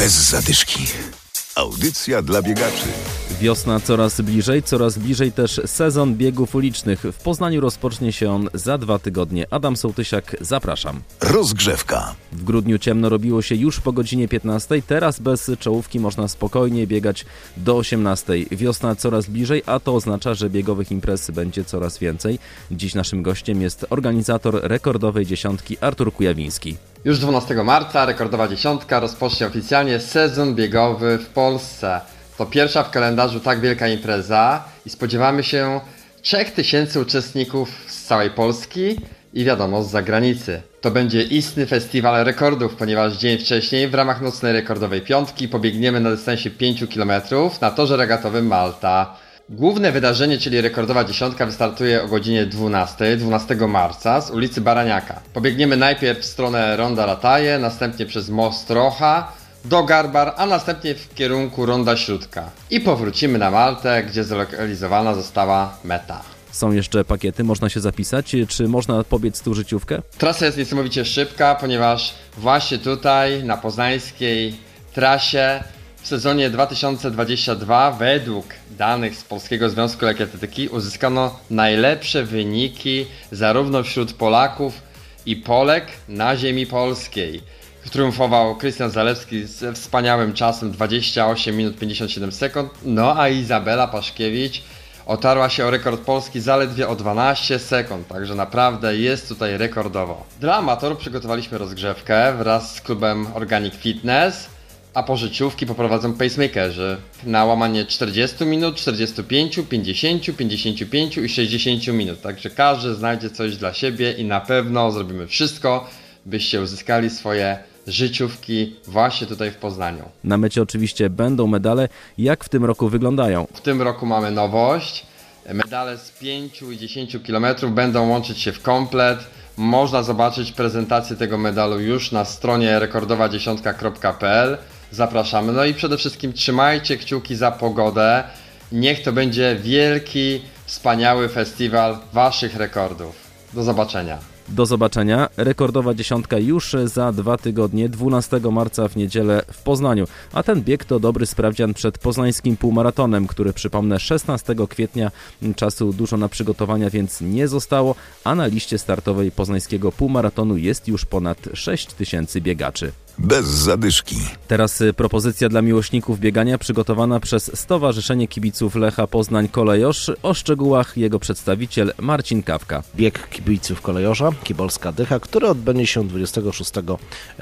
Bez zadyszki. Audycja dla biegaczy. Wiosna coraz bliżej, coraz bliżej też sezon biegów ulicznych. W Poznaniu rozpocznie się on za dwa tygodnie. Adam Sołtysiak, zapraszam. Rozgrzewka. W grudniu ciemno robiło się już po godzinie 15. Teraz bez czołówki można spokojnie biegać do 18. Wiosna coraz bliżej, a to oznacza, że biegowych imprez będzie coraz więcej. Dziś naszym gościem jest organizator rekordowej dziesiątki Artur Kujawiński. Już 12 marca rekordowa dziesiątka rozpocznie oficjalnie sezon biegowy w Polsce. To pierwsza w kalendarzu tak wielka impreza i spodziewamy się 3000 uczestników z całej Polski i wiadomo z zagranicy. To będzie istny festiwal rekordów, ponieważ dzień wcześniej w ramach nocnej rekordowej piątki pobiegniemy na dystansie 5 km na torze regatowym Malta. Główne wydarzenie, czyli rekordowa dziesiątka, wystartuje o godzinie 12, 12 marca z ulicy Baraniaka. Pobiegniemy najpierw w stronę Ronda Lataje, następnie przez most Rocha, do Garbar, a następnie w kierunku Ronda Śródka. I powrócimy na Maltę, gdzie zlokalizowana została meta. Są jeszcze pakiety, można się zapisać. Czy można pobiec tu życiówkę? Trasa jest niesamowicie szybka, ponieważ właśnie tutaj, na poznańskiej trasie, w sezonie 2022 według danych z Polskiego Związku Lekkoatletyki uzyskano najlepsze wyniki zarówno wśród Polaków i Polek na ziemi polskiej. Triumfował Krystian Zalewski ze wspaniałym czasem 28 minut 57 sekund, no a Izabela Paszkiewicz otarła się o rekord Polski zaledwie o 12 sekund, także naprawdę jest tutaj rekordowo. Dla amatorów przygotowaliśmy rozgrzewkę wraz z klubem Organic Fitness a po życiówki poprowadzą pacemakerzy na łamanie 40 minut, 45, 50, 55 i 60 minut. Także każdy znajdzie coś dla siebie i na pewno zrobimy wszystko, byście uzyskali swoje życiówki właśnie tutaj w Poznaniu. Na mecie oczywiście będą medale. Jak w tym roku wyglądają? W tym roku mamy nowość. Medale z 5 i 10 km będą łączyć się w komplet. Można zobaczyć prezentację tego medalu już na stronie rekordowadziesiątka.pl. Zapraszamy. No i przede wszystkim trzymajcie kciuki za pogodę. Niech to będzie wielki, wspaniały festiwal Waszych rekordów. Do zobaczenia. Do zobaczenia. Rekordowa dziesiątka już za dwa tygodnie, 12 marca w niedzielę w Poznaniu. A ten bieg to dobry sprawdzian przed poznańskim półmaratonem, który przypomnę 16 kwietnia. Czasu dużo na przygotowania więc nie zostało, a na liście startowej poznańskiego półmaratonu jest już ponad 6 tysięcy biegaczy. Bez zadyszki. Teraz y, propozycja dla miłośników biegania przygotowana przez Stowarzyszenie Kibiców Lecha Poznań Kolejosz. O szczegółach jego przedstawiciel Marcin Kawka. Bieg kibiców Kolejorza, Kibolska Dycha, który odbędzie się 26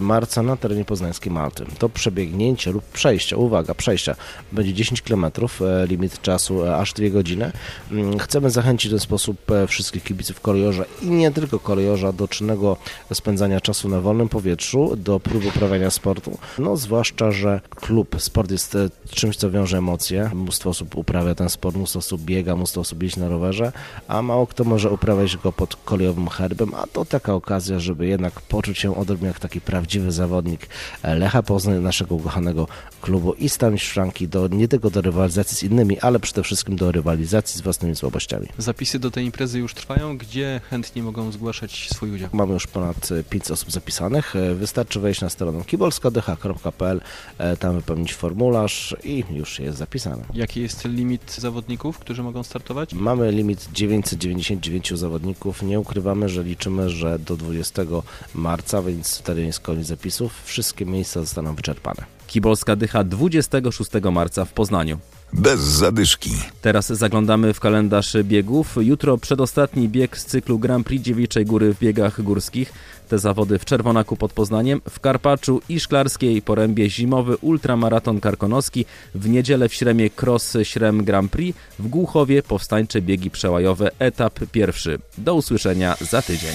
marca na terenie poznańskiej Malty. To przebiegnięcie lub przejście, uwaga, przejście, będzie 10 km, e, limit czasu e, aż 2 godziny. Mm, chcemy zachęcić w ten sposób e, wszystkich kibiców Kolejorza i nie tylko Kolejorza do czynnego spędzania czasu na wolnym powietrzu, do próby uprawiania sportu. No zwłaszcza, że klub, sport jest e, czymś, co wiąże emocje. Mnóstwo osób uprawia ten sport, mnóstwo osób biega, mnóstwo osób jeździ na rowerze, a mało kto może uprawiać go pod kolejowym herbem, a to taka okazja, żeby jednak poczuć się odrobinę jak taki prawdziwy zawodnik e, Lecha Poznań, naszego ukochanego klubu i stanąć szranki do, nie tylko do rywalizacji z innymi, ale przede wszystkim do rywalizacji z własnymi słabościami. Zapisy do tej imprezy już trwają. Gdzie chętnie mogą zgłaszać swój udział? Mamy już ponad 5 osób zapisanych. E, wystarczy wejść na stronę kibolskadh.pl, e, tam wypełnić formularz i już jest zapisane. Jaki jest limit zawodników, którzy mogą startować? Mamy limit 999 zawodników. Nie ukrywamy, że liczymy, że do 20 marca, więc wtedy jest koniec zapisów, wszystkie miejsca zostaną wyczerpane. Kibolska Dycha 26 marca w Poznaniu. Bez zadyszki. Teraz zaglądamy w kalendarz biegów. Jutro przedostatni bieg z cyklu Grand Prix Dziewiczej Góry w biegach górskich. Te zawody w Czerwonaku pod Poznaniem, w Karpaczu i Szklarskiej Porębie zimowy ultramaraton karkonoski, w niedzielę w Śremie Cross Śrem Grand Prix, w Głuchowie powstańcze biegi przełajowe etap pierwszy. Do usłyszenia za tydzień.